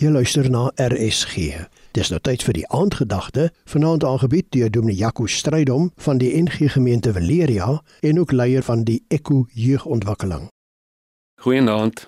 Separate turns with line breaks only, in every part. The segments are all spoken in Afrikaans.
Jy luister na RSG. Dis nou tyd vir die aandgedagte, vanaand aangebied deur Dominee Jaco Strydom van die NG Gemeente Valeria en ook leier van die Eku Jeugontwikkeling.
Goeienaand.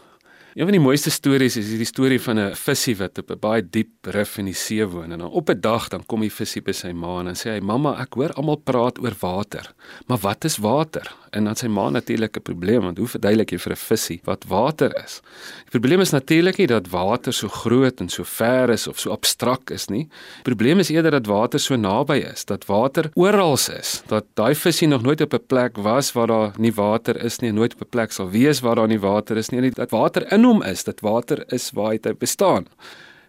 Een van die mooiste stories is die storie van 'n visie wat op 'n baie diep rif in die see woon en op 'n dag dan kom die visie by sy ma en sê hy: "Mamma, ek hoor almal praat oor water. Maar wat is water?" En dan sy ma natuurlik 'n probleem want hoe verduidelik jy vir 'n visie wat water is? Die probleem is natuurlik nie dat water so groot en so ver is of so abstrakt is nie. Die probleem is eerder dat water so naby is, dat water oral is, dat daai visie nog nooit op 'n plek was waar daar nie water is nie nooit op 'n plek sal wees waar daar nie water is nie, en dat water in hom is, dat water is waar hy bestaan.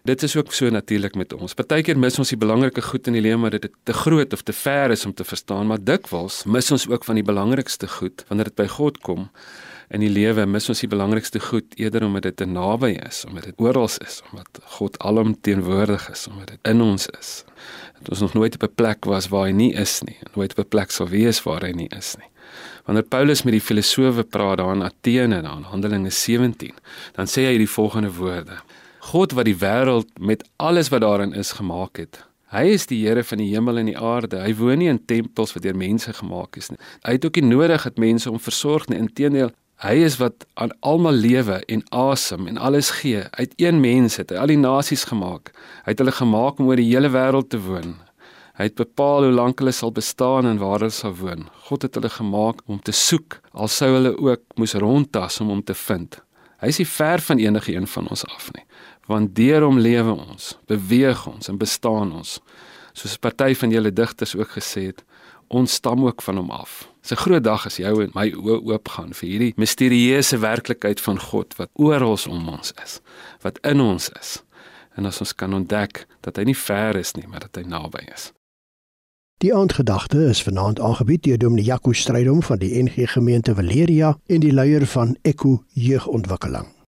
Dit is ook so natuurlik met ons. Partykeer mis ons die belangrike goed in die lewe maar dit te groot of te ver is om te verstaan, maar dikwels mis ons ook van die belangrikste goed wanneer dit by God kom. In die lewe mis ons die belangrikste goed eerder omdat dit te naby is, omdat dit oral is, omdat God alomteenwoordig is, omdat dit in ons is. Dat ons nog nooit op 'n plek was waar hy nie is nie, nooit op 'n plek sal wees waar hy nie is nie. Wanneer Paulus met die filosowe praat daar in Athene, daar in Handelinge 17, dan sê hy hierdie volgende woorde: God wat die wêreld met alles wat daarin is gemaak het. Hy is die Here van die hemel en die aarde. Hy woon nie in tempels wat deur mense gemaak is nie. Hy het ook nie nodig dat mense hom versorg nie. Inteendeel, hy is wat aan almal lewe en asem en alles gee. Uit een mens het hy al die nasies gemaak. Hy het hulle gemaak om oor die hele wêreld te woon. Hy het bepaal hoe lank hulle sal bestaan en waar hulle sal woon. God het hulle gemaak om te soek, al sou hulle ook moes rondtas om hom te vind. Hy is nie ver van enige een van ons af nie want deur hom lewe ons, beweeg ons en bestaan ons. Soos 'n party van julle digters ook gesê het, ons stam ook van hom af. Dis 'n groot dag as jou en my oë oop gaan vir hierdie misterieuse werklikheid van God wat oral om ons is, wat in ons is. En as ons kan ontdek dat hy nie ver is nie, maar dat hy naby is.
Die aandgedagte is vanaand aangebied deur Dominee Jaco Strydom van die NG Gemeente Valeria en die leier van Eku Jeugontwikkeling.